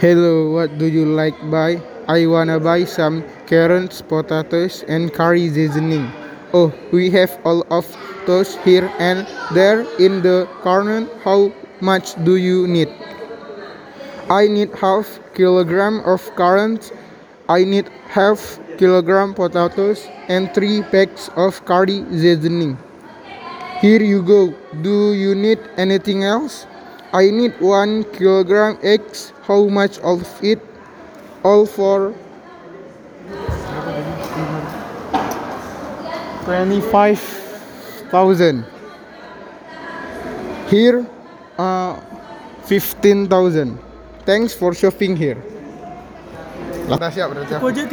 Hello, what do you like buy? I wanna buy some carrots, potatoes, and curry seasoning. Oh, we have all of those here and there in the corner. How much do you need? I need half kilogram of carrots. I need half kilogram potatoes and three packs of curry seasoning. Here you go. Do you need anything else? I need one kilogram eggs. How much of it? All for twenty-five thousand. Here, uh, fifteen thousand. Thanks for shopping here. Kita siap berarti.